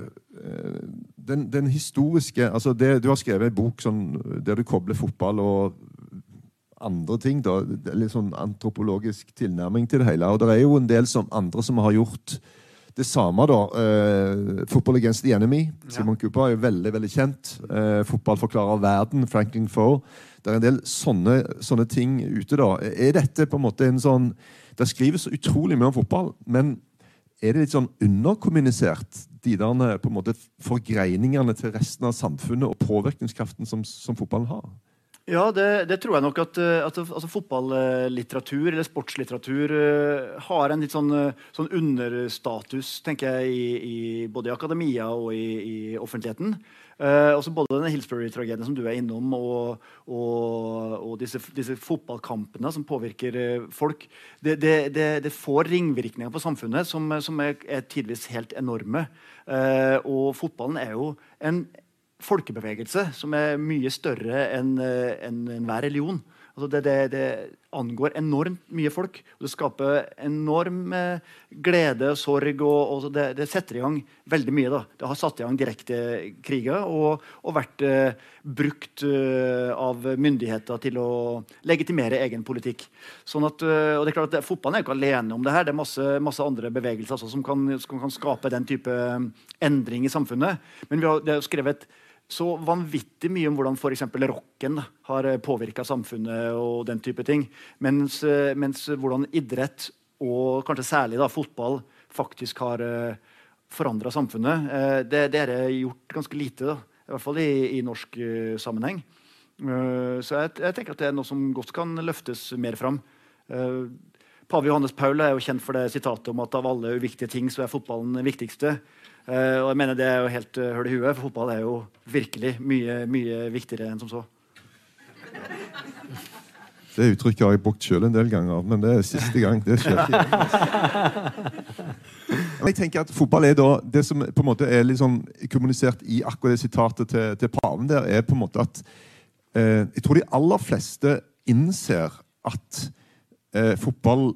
den, den historiske altså det, Du har skrevet en bok sånn, der du kobler fotball og andre ting. da, Litt sånn antropologisk tilnærming til det hele. Og det er jo en del som, andre som har gjort det samme. da, eh, 'Football Against the Enemy'. Simon Cooper er jo veldig veldig kjent. Eh, 'Fotball forklarer verden'. Franklin Foe. Det er en del sånne, sånne ting ute. da. Er dette på en måte en sånn Det skrives så utrolig mye om fotball, men er det litt sånn underkommunisert, de der på en måte forgreiningene til resten av samfunnet og påvirkningskraften som, som fotballen har? Ja, det, det tror jeg nok at, eh, at altså, fotballitteratur eller sportslitteratur eh, har en litt sånn, eh, sånn understatus, tenker jeg, i, i både i akademia og i, i offentligheten. Eh, også både denne Hillsbury-tragedien som du er innom, og, og, og disse, disse fotballkampene som påvirker uh, folk. Det, det, det, det får ringvirkninger på samfunnet som, som er, er tidvis helt enorme. Uh, og fotballen er jo en folkebevegelse som er mye større enn en, enn enhver religion. Altså det, det, det angår enormt mye folk. og Det skaper enorm eh, glede sorg. og, og det, det setter i gang veldig mye. da. Det har satt i gang direkte kriger og, og vært eh, brukt uh, av myndigheter til å legitimere egen politikk. Sånn at, uh, og det er klart at Fotballen er ikke alene om det her. Det er masse, masse andre bevegelser altså, som, kan, som kan skape den type endring i samfunnet. Men vi har, det er skrevet så vanvittig mye om hvordan f.eks. rocken har påvirka samfunnet og den type ting. Mens, eh, mens hvordan idrett, og kanskje særlig da, fotball, faktisk har uh, forandra samfunnet. Eh, det, det er det gjort ganske lite, da. i hvert fall i, i norsk eh, sammenheng. Eh, så jeg, jeg tenker at det er noe som godt kan løftes mer fram. Eh, Pave Johannes Paul er jo kjent for det sitatet om at av alle uviktige ting så er fotballen den viktigste. Eh, og jeg mener Det er jo helt uh, høl i huet, for fotball er jo virkelig mye, mye viktigere enn som så. Det uttrykket har jeg brukt sjøl en del ganger, men det er siste gang. Det skjer ikke [LAUGHS] igjen. Jeg tenker at Fotball er da det som på en måte er litt sånn kommunisert i akkurat det sitatet til, til paven der, er på en måte at eh, Jeg tror de aller fleste innser at eh, fotball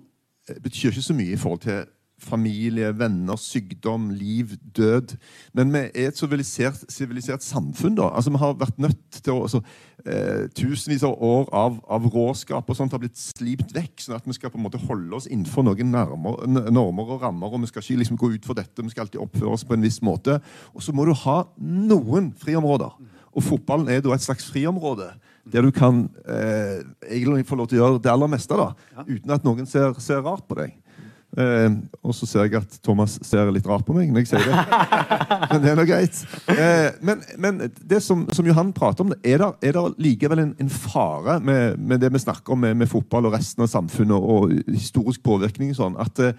eh, betyr ikke så mye i forhold til familie, venner, sykdom, liv, død. Men vi er et sivilisert, samfunn. da. Altså, Vi har vært nødt til å altså, eh, Tusenvis av år av, av råskap og sånt har blitt slipt vekk, sånn at vi skal på en måte holde oss innenfor noen normer og rammer. og Vi skal ikke liksom gå ut for dette, vi skal alltid oppføre oss på en viss måte. Og så må du ha noen friområder. Og fotballen er da et slags friområde. Der du kan eh, egentlig få lov til å gjøre det aller meste da, uten at noen ser, ser rart på deg. Eh, og så ser jeg at Thomas ser litt rart på meg når jeg sier det. [LAUGHS] men det er nå greit. Eh, men, men, det som, som, Johan prater om, er det, likevel en, en fare med, med, det vi snakker om med, med, fotball og resten av samfunnet og, og historisk påvirkning? sånn, at eh,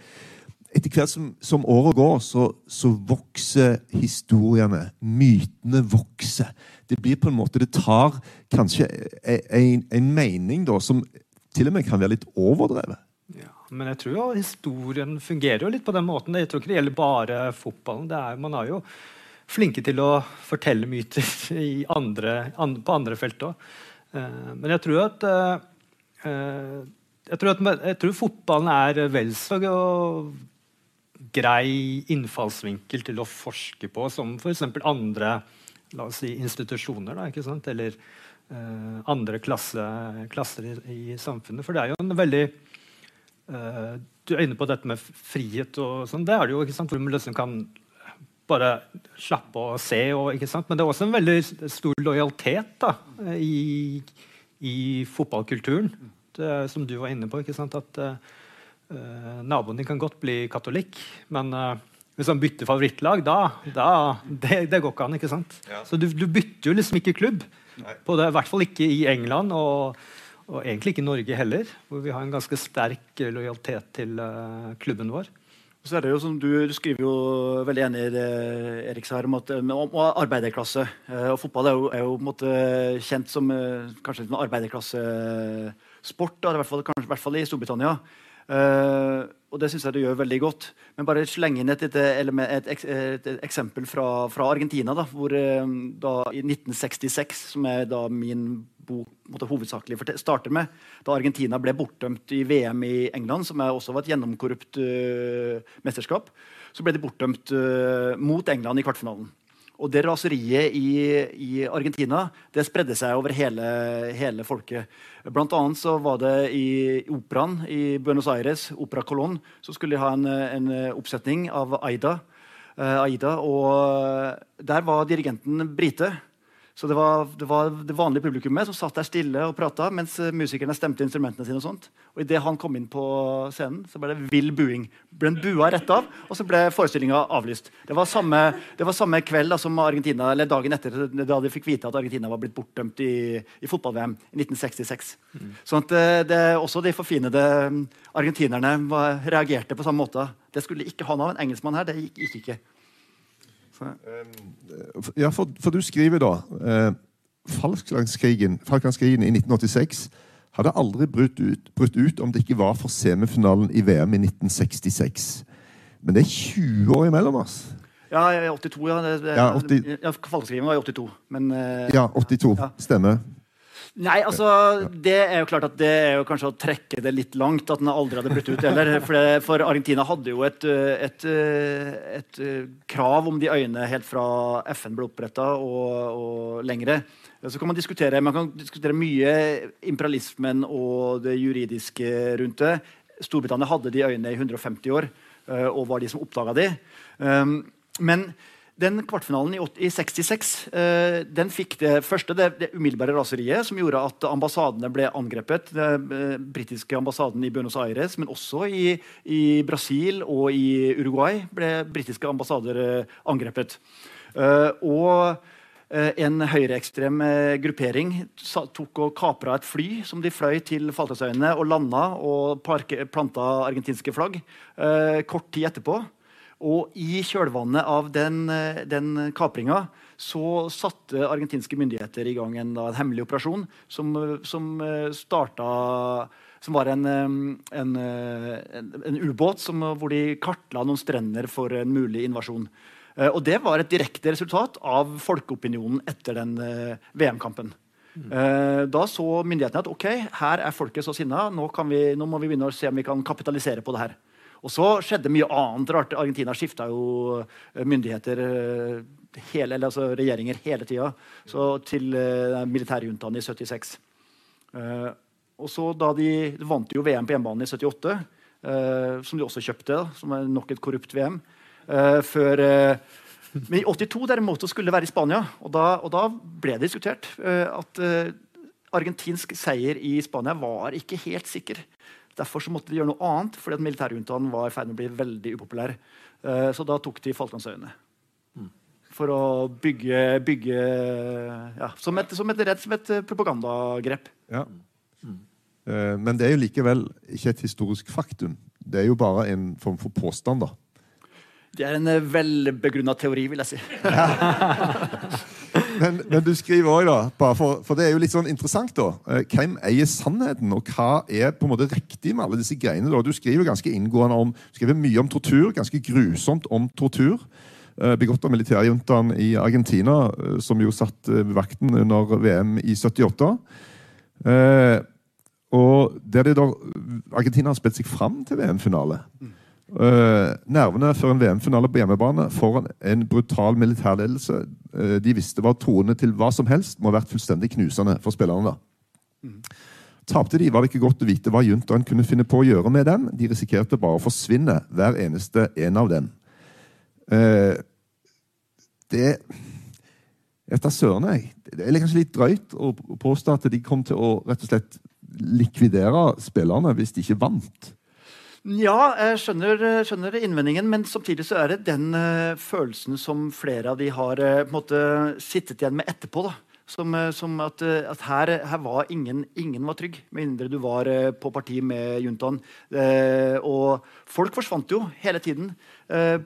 etter hvert som, som året går, så, så, vokser historiene. Mytene vokser. Det blir på en måte, det tar kanskje en, en mening da, som til og med kan være litt overdrevet. Men jeg tror jo historien fungerer jo litt på den måten. Jeg tror ikke det gjelder bare fotballen. Er, man er jo flinke til å fortelle myter andre, an, på andre felt òg. Uh, men jeg tror at uh, jeg, tror at jeg tror fotballen er vel så grei innfallsvinkel til å forske på som f.eks. andre la oss si, institusjoner. Da, ikke sant? Eller uh, andre klasse, klasser i, i, samfunnet. For det er jo en veldig Uh, du er inne på dette med frihet. og sånn, Det er det jo, ikke sant? hvor man liksom kan bare slappe og se. Og, ikke sant? Men det er også en veldig stor lojalitet da, i, i fotballkulturen. Det, som du var inne på. ikke sant? At uh, naboen din kan godt bli katolikk, men uh, hvis han bytter favorittlag, da, da det, det, går ikke an. ikke sant? Ja. Så du, du, bytter jo liksom ikke klubb. På det, I hvert fall ikke i England. og og egentlig ikke Norge heller, hvor vi har en ganske sterk lojalitet til uh, klubben vår. Så er det jo som Du, skriver jo veldig enig i det Erik her, om, at, om, om arbeiderklasse. Og Fotball er jo, er jo måte, kjent som kanskje en arbeiderklassesport. I hvert fall, kanskje, i hvert fall i Storbritannia. Og det syns jeg det gjør veldig godt. Men bare slenge inn et, et, et, et eksempel fra, fra Argentina. Da, hvor da, i 1966, som er da min bok hovedsakelig starter med, da Argentina ble bortdømt i VM i England, som også var et gjennomkorrupt uh, mesterskap, så ble de bortdømt uh, mot England i kvartfinalen. Og det raseriet i, i, Argentina det spredde seg over hele, hele folket. Blant annet så var det i operaen i Buenos Aires, Opera Colón, så skulle de ha en, en oppsetning av Aida. Uh, Aida og der var dirigenten brite. Så det var, det var, det vanlige publikummet som satt der stille og prata mens eh, musikerne stemte instrumentene sine. Og sånt. Og idet han kom inn på scenen, så ble det vill buing. Ble en bua rett av, og så ble forestillinga avlyst. Det var samme, det var samme kveld da, som Argentina, eller dagen etter da de fikk vite at Argentina var blitt bortdømt i, i fotball-VM i 1966. Mm. Sånn at eh, det, også de forfinede mm, argentinerne var, reagerte på samme måte. Det skulle ikke ha noe av en engelskmann her. Det gikk, gikk ikke. Ja, for, for, du skriver da eh, Falklandskrigen, Falklandskrigen i 1986 hadde aldri brutt ut, brutt ut, om det ikke var for semifinalen i VM i 1966. Men det er 20 år imellom oss. Ja, 82. Ja, det, ja, 80... ja Falklandskrigen var i 82. Men, eh, ja, 82. Ja. Stemmer. Nei, altså, det er jo klart at det er jo kanskje å trekke det litt langt at den aldri hadde brutt ut heller. For, det, for Argentina hadde jo et, et, et, krav om de øyene helt fra FN ble oppretta og, og lengre. Så kan man diskutere man kan diskutere mye imperialismen og det juridiske rundt det. Storbritannia hadde de øyene i 150 år eh, og var de som oppdaga de. Um, men den kvartfinalen i, 66 eh, den fikk det første det, det, umiddelbare raseriet som gjorde at ambassadene ble angrepet. Den eh, britiske ambassaden i Buenos Aires, men også i, i Brasil og i Uruguay ble britiske ambassader eh, angrepet. Eh, og en høyreekstrem gruppering tok og kapra et fly som de fløy til Falklandsøyene og landa og planta argentinske flagg kort tid etterpå. Og i kjølvannet av den, eh, den kapringa så satte argentinske myndigheter i gang en, da, en hemmelig operasjon som, som eh, starta som var en, en, en, ubåt hvor de kartla noen strender for en mulig invasjon. Eh, og det var et direkte resultat av folkeopinionen etter den VM-kampen. Mm. Da så myndighetene at ok, her er folket så sinna, nå, nå, må vi begynne å se om vi kan kapitalisere på det her. Og så skjedde mye annet rart. Argentina skifta jo eh, myndigheter eh, hele, altså regjeringer hele tida til uh, i 76. Uh, og så da de, vant jo VM på hjemmebane i 78, uh, som de også kjøpte, som er nok et korrupt VM. før men i 82 derimot skulle det være i Spania, og da, og da ble det diskutert at argentinsk seier i Spania var ikke helt sikker. Derfor så måtte de gjøre noe annet, fordi at militærjuntaen var i ferd med å bli veldig upopulær. Eh, så da tok de Falklandsøyene. For å bygge, bygge ja, som, et, som, et, som et propagandagrep. Ja. Eh, Men det er jo likevel ikke et historisk faktum. Det er jo bare en form for påstand. da. Det er en eh, velbegrunna teori, vil jeg si. [LAUGHS] Men, men du skriver også, da, for, for det er jo litt sånn interessant, da. eh, Hvem eier sannheten, og hva er på en måte riktig med alle disse greiene? da? Du skriver ganske inngående om, skriver mye om tortur, ganske grusomt om tortur. eh, Begått av militærjuntaen i Argentina, eh, som jo satt vakten under VM i 78. Eh, og der det da, Argentina har spilt seg fram til VM-finale. Eh, nervene før en VM-finale på hjemmebane foran en brutal militærledelse uh, de visste var troende til hva som helst, må ha vært fullstendig knusende for spillerne. da. Tapte de, var det ikke godt å vite hva juntaen kunne finne på å gjøre med dem. De risikerte bare å forsvinne, hver eneste en av dem. Uh, det Jeg tar søren, jeg. Det er kanskje litt drøyt å påstå at de kom til å rett og slett likvidere spillerne hvis de ikke vant. Ja, jeg skjønner, skjønner innvendingen, men samtidig så er det den uh, følelsen som flere av de har uh, på en måte sittet igjen med etterpå. da. Som, eh, som at, at her, her var ingen, ingen var trygg, med mindre du var på parti med juntaen. Og folk forsvant jo hele tiden.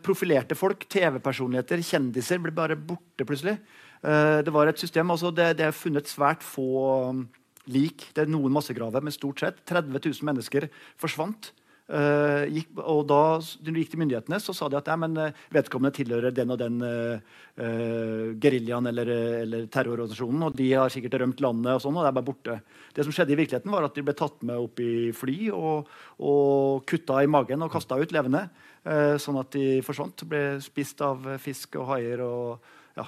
Profilerte folk, TV-personligheter, kjendiser ble bare borte plutselig. Det var et system, altså det, det er funnet svært få um, lik. Det er noen massegraver, men stort sett 30 000 mennesker forsvant. Eh, gikk, og da de gikk til myndighetene, så sa de at ja, men, eh, vedkommende tilhører den og den uh, geriljaen eller, eller terrororganisasjonen, og de har sikkert rømt landet, og sånn, og det er bare borte. Det som skjedde i virkeligheten, var at de ble tatt med opp i fly og, og kutta i magen og kasta ut levende. Uh, sånn at de forsvant. Ble spist av fisk og haier. og ja,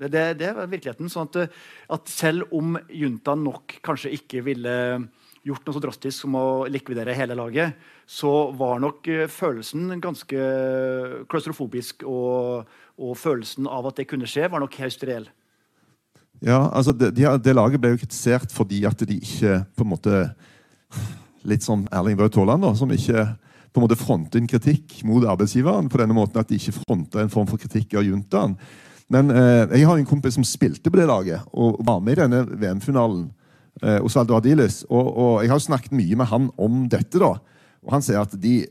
det, det, det var virkeligheten. sånn at, at selv om juntaen nok kanskje ikke ville gjort noe så drastisk som å likvidere hele laget, så var nok eh, følelsen ganske klaustrofobisk. Og, og følelsen av at det kunne skje, var nok høyst reell. Ja, altså det, de, det laget ble jo kritisert fordi at de ikke på en måte Litt som Erling Braut Haaland, som ikke på en måte fronter en kritikk mot arbeidsgiveren på denne måten at de ikke fronter en form for kritikk av juntaen. Men eh, jeg har en kompis som spilte på det laget og var med i denne VM-finalen. Eh, Osvaldo Ardiles. Og, og jeg har snakket mye med han om dette. da, og Han sier at de,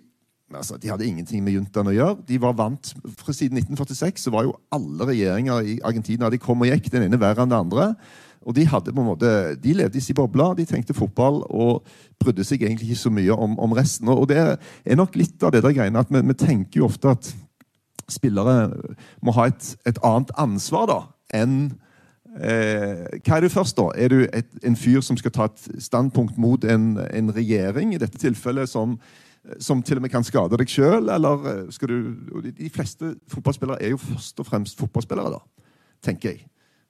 altså, de hadde ingenting med juntaen å gjøre. De var vant, fra Siden 1946 så var jo alle regjeringer i Argentina de kom og gikk, den ene verre enn den andre. Og de, hadde på en måte, de levde i sin boble, de tenkte fotball og brydde seg egentlig ikke så mye om, om resten. Og det er nok litt av det der greiene at vi, vi tenker jo ofte at spillere må ha et, et annet ansvar da, enn eh, Hva er du først, da? Er du et, en fyr som skal ta et standpunkt mot en, en regjering, i dette tilfellet som, som til og med kan skade deg sjøl? Eller eh, skal du de, fleste fotballspillere er jo først og fremst fotballspillere, da, tenker jeg.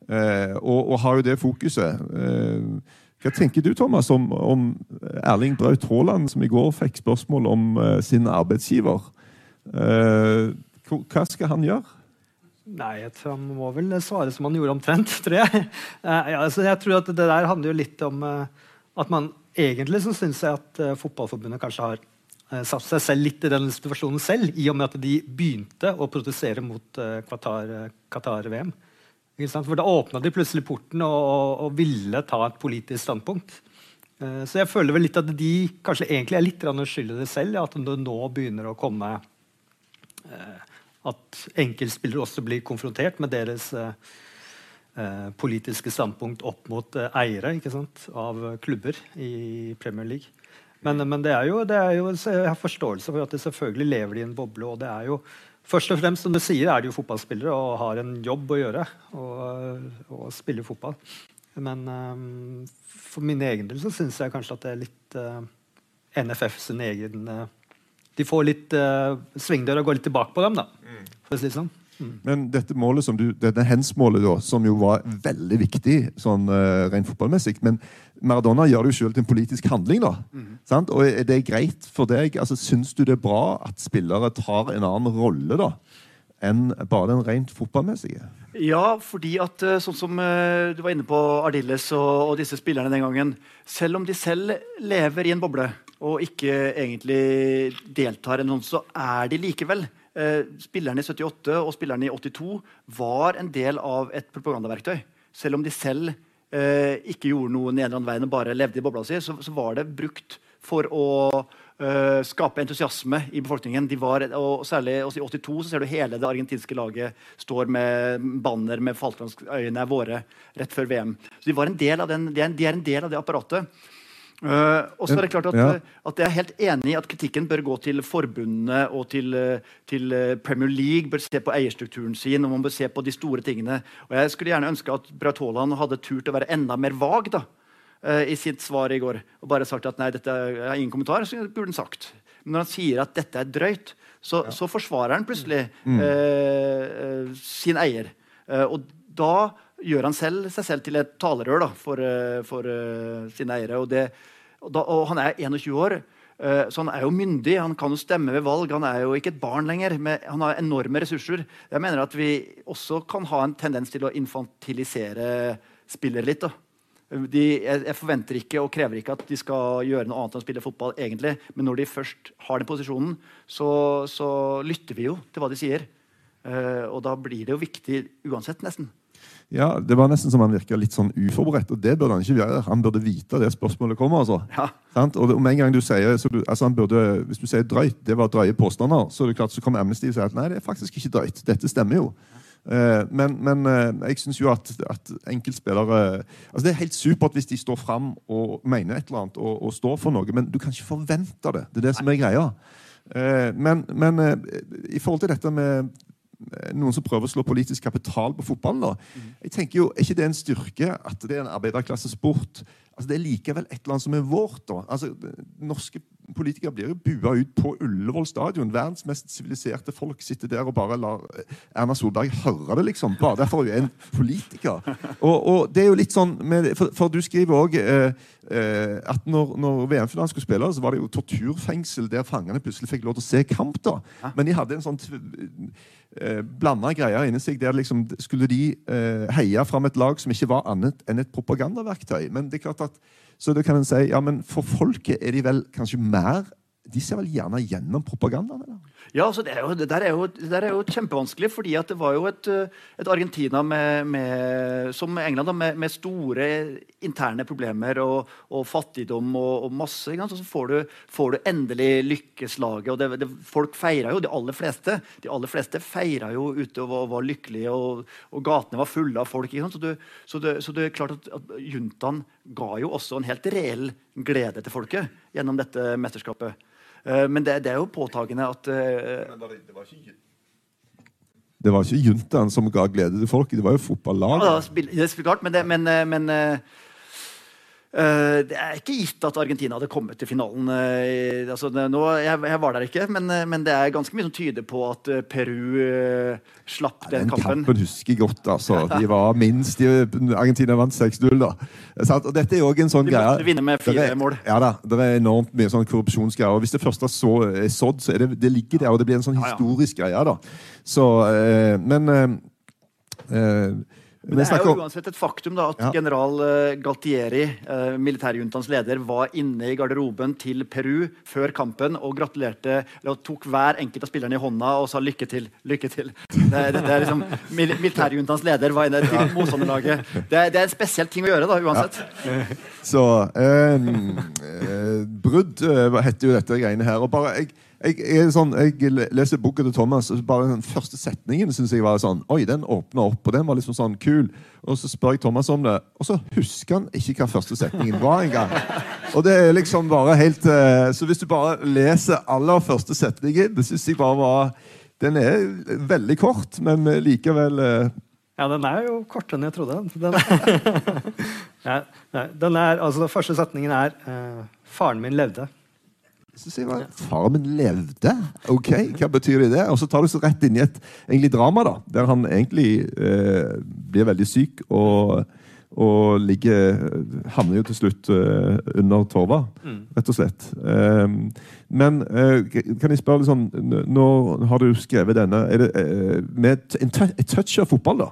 Eh, og, og har jo det fokuset. Eh, hva tenker du, Thomas, om, om Erling Braut Haaland, som i går fikk spørsmål om eh, sin arbeidsgiver? Eh, hva skal han gjøre? Nei, jeg tror han må vel svare som han gjorde omtrent, [LAUGHS] tror jeg. Eh, ja, altså, jeg tror at Det der handler jo litt om eh, at man egentlig så syns jeg at eh, Fotballforbundet kanskje har satt seg selv litt i den situasjonen selv, i og med at de begynte å protestere mot Qatar, Qatar-VM. For Da åpna de plutselig porten og, og, og ville ta et politisk standpunkt. Så jeg føler vel litt at de kanskje egentlig er litt skyld i det selv, at det nå begynner å komme eh, at enkeltspillere også blir konfrontert med deres eh, eh, politiske standpunkt opp mot eh, eiere av eh, klubber i Premier League. Men, men det er jo, det er jo, jeg har forståelse for at de selvfølgelig lever i en boble. og det er jo Først og fremst som du sier, er de jo fotballspillere og har en jobb å gjøre. Og, og spille fotball. Men um, for min egen del så syns jeg kanskje at det er litt uh, NFF sin egen eh, De får litt uh, svingdør og går litt tilbake på dem, da. For å si det sånn. Men dette målet som du, dette hens-målet, da, som jo var veldig viktig sånn uh, rent fotballmessig Men Maradona gjør det jo selv til en politisk handling. da, sant? Og Er det greit for deg? altså Syns du det er bra at spillere tar en annen rolle da, enn bare den rent fotballmessige? Ja, fordi at eh, sånn som eh, du var inne på Ardilles og, og disse spillerne den gangen Selv om de selv lever i en boble og ikke egentlig deltar, eller noe, så er de likevel eh, Spillerne i 78 og spillerne i 82 var en del av et propagandaverktøy. Selv om de selv ikke gjorde noe og bare levde i bobla si, så, så var det brukt for å uh, skape entusiasme i befolkningen. De var, og særlig også I 82 så ser du hele det argentinske laget står med banner med Falklandsøyene er våre rett før VM. Så de, var en del av den, de, er, en del av det apparatet. Uh, og så er det klart at, Ja. at Jeg er helt enig i at kritikken bør gå til forbundene og til, eh, til eh, Premier League. Bør se på eierstrukturen sin og man bør se på de store tingene. Og Jeg skulle gjerne ønske at Braut Haaland hadde turt å være enda mer vag da, eh, i sitt svar i går. Og bare sagt at nei, dette er har ingen kommentar. Så burde han sagt. Men når han sier at dette er drøyt, så, så forsvarer han plutselig eh, eh, sin eier. Eh, og da gjør han selv, seg selv til et talerør da, for, eh, for uh, sine eiere. Og, det, og, da, og han er 21 år, eh, så han er jo myndig. Han kan jo stemme ved valg. Han er jo ikke et barn lenger. Men han har enorme ressurser. Jeg mener at vi også kan ha en tendens til å infantilisere spillere litt. da. De, jeg, jeg forventer ikke og krever ikke at de skal gjøre noe annet enn å spille fotball. egentlig, Men når de først har den posisjonen, så, så lytter vi jo til hva de sier. Uh, og da blir det jo viktig uansett, nesten. Ja, Det var nesten som han virka litt sånn uforberedt, og det burde han ikke gjøre. Han burde vite det spørsmålet kommer. altså. Ja. Og om en gang du sier, så du, altså han burde, Hvis du sier drøyt, det var drøye påstander, så er det klart så kommer Amnesty og sier at nei, det er faktisk ikke drøyt. Dette stemmer jo. Eh, men, men eh, jeg syns jo at, at enkeltspillere altså Det er helt supert hvis de står fram og mener et eller annet og, og står for noe, men du kan ikke forvente det. Det er det som er greia. Eh, men men eh, i forhold til dette med eh, noen som prøver å slå politisk kapital på fotballen. da. Jeg tenker jo, Er ikke det en styrke at det er en arbeiderklassesport? Altså, Det er likevel et eller annet som er vårt. da. Altså, Norske politikere blir jo bua ut på Ullevål stadion. Verdens mest siviliserte folk sitter der og bare lar eh, Erna Solberg høre det, liksom. Bare derfor er hun en politiker. [LAUGHS] Og, og det er jo litt sånn, med, for, for du skriver òg eh, eh, at når, når VM-finalen skulle spille, så var det jo torturfengsel der fangene plutselig fikk lov til å se kamp. da. Men de hadde en sånn eh, blanda greier inni seg der liksom skulle de eh, heie fram et lag som ikke var annet enn et propagandaverktøy. Men det er klart at, så det kan en si, ja, men for folket er de vel kanskje mer De ser vel gjerne gjennom propagandaen? Ja, altså det, er jo, det, der er jo, det der er jo kjempevanskelig, fordi det var jo et, eh, et Argentina med, med, som England da, med, med store interne problemer og, og fattigdom og, og masse. Så får du, får du endelig lykkeslaget. og det, det, Folk feira jo, de aller fleste De aller fleste feira jo ute og var, var lykkelige, og, og gatene var fulle av folk. Så, du, så, det, så det er klart at, at juntaen ga jo også en helt reell glede til folket gjennom dette mesterskapet. Eh, Men det, det er jo påtagende at eh, Det var ikke juntaen som ga glede til folket, det var jo fotballaget. Ja, det er klart, men, det, men, eh, men det er ikke gitt at Argentina hadde kommet til finalen. eh, altså, nå, jeg, jeg var der ikke, men, eh, men det er ganske mye som tyder på at eh, Peru eh, slapp den Den kampen. kampen husker jeg godt. altså. De var minst de, Argentina vant 6-0. da. Og dette er også en sånn De greie. måtte vinne med fire er- mål. Ja da, Det er enormt mye sånn korrupsjonsgreier. Hvis det første så er sådd, så er det, det ligger der, og det blir en sånn historisk greie. da. Så, eh, Men eh, eh, Men det er jo uansett et faktum da, at Ja. general eh, Galtieri, uh, militærjuntans leder, var inne i garderoben til Peru før kampen og gratulerte eller tok hver enkelt av spillerne i hånda og sa 'lykke til'. lykke til. Det, er- det, det er liksom, [LAUGHS] mil Militærjuntans leder var inne til motstanderlaget. Det, det er en spesiell ting å gjøre, da, uansett. Så eh, eh, Brudd eh, heter jo dette greiene her. Og bare, jeg, jeg, jeg, er sånn, jeg leser boka til Thomas, og bare den første setningen synes jeg var sånn Oi, den åpna opp, og den var liksom sånn kul. Og så spør jeg Thomas om det, og så husker han ikke hva første setningen var engang. Og det er liksom bare helt uh, Så hvis du bare leser aller første setningen, det syns jeg bare var Den er veldig kort, men likevel uh, Ja, den er jo kortere enn jeg trodde. Den, [LAUGHS] nei, den er, altså, den første setningen er eh, 'Faren min levde'. Så sier man faren min levde. Ok, Hva betyr det? Og så tar du så rett inn i et egentlig drama, da, der han egentlig eh, blir veldig syk og og ligger, havner jo til slutt eh, under Torva, Mm. rett og slett. Eh, men kan jeg spørre litt sånn Nå har du skrevet denne det, uh, med et, touch av fotball, da.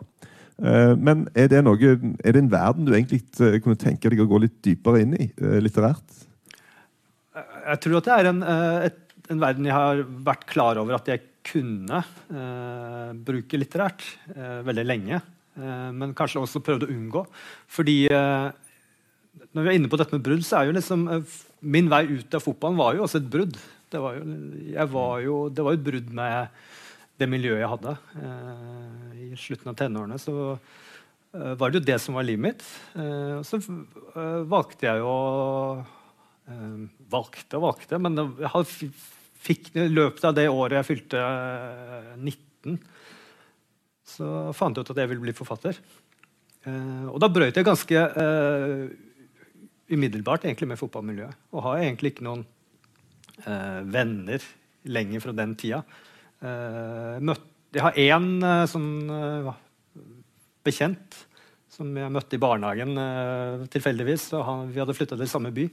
Uh, men er det, noe, er det en verden du egentlig uh, kunne tenke deg å gå litt dypere inn i litterært? Jeg tror at det er en, eh, et, en verden jeg har vært klar over at jeg kunne eh, bruke litterært eh, veldig lenge. Eh, men kanskje også prøvd å unngå. Fordi eh, når vi er inne på dette med brudd, så er jo liksom eh, Min vei ut av fotballen var jo også et brudd. Det var jo, var jo, det var et brudd med det miljøet jeg hadde. I slutten av tenårene så var det jo det som var livet mitt. Så valgte jeg jo eh, Valgte og valgte, men jeg fikk, i løpet av det året jeg fylte eh, 19, så fant jeg ut at jeg ville bli forfatter. Eh, og da brøt jeg ganske eh, umiddelbart egentlig med fotballmiljøet. Og har egentlig ikke noen eh, venner lenger fra den tida. Eh, jeg har én eh, sånn eh, bekjent som jeg møtte i barnehagen eh, tilfeldigvis. og han, Vi hadde flytta til samme by.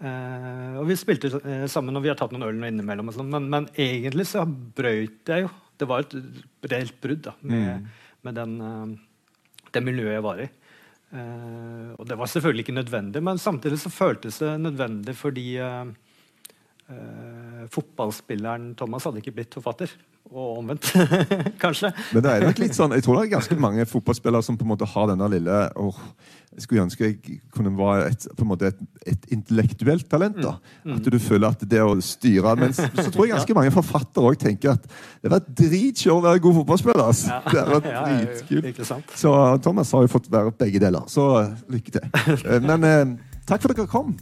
Eh, og vi spilte eh, sammen, og vi har tatt noen øl innimellom. Og sånn, men, men egentlig så brøyt jeg jo. Det var et reelt brudd da, med, med den, eh, det miljøet jeg var i. Eh, og det var selvfølgelig ikke nødvendig, men samtidig så føltes det nødvendig fordi eh, eh, fotballspilleren Thomas hadde ikke blitt forfatter. Og omvendt, [LAUGHS] kanskje. Men det er nok litt sånn, jeg tror det er ganske mange fotballspillere som på en måte har denne lille åh, Jeg skulle ønske jeg kunne være et, på en måte et, et intellektuelt talent. da. At du føler at det å styre Men så tror jeg ganske [LAUGHS] mange forfattere også tenker at det var dritshow å være god fotballspiller. Altså. Det var dritkult. [LAUGHS] ja, ja? Så Thomas har jo fått være begge deler. Så lykke til. Eh, Men eh, takk for at dere kom.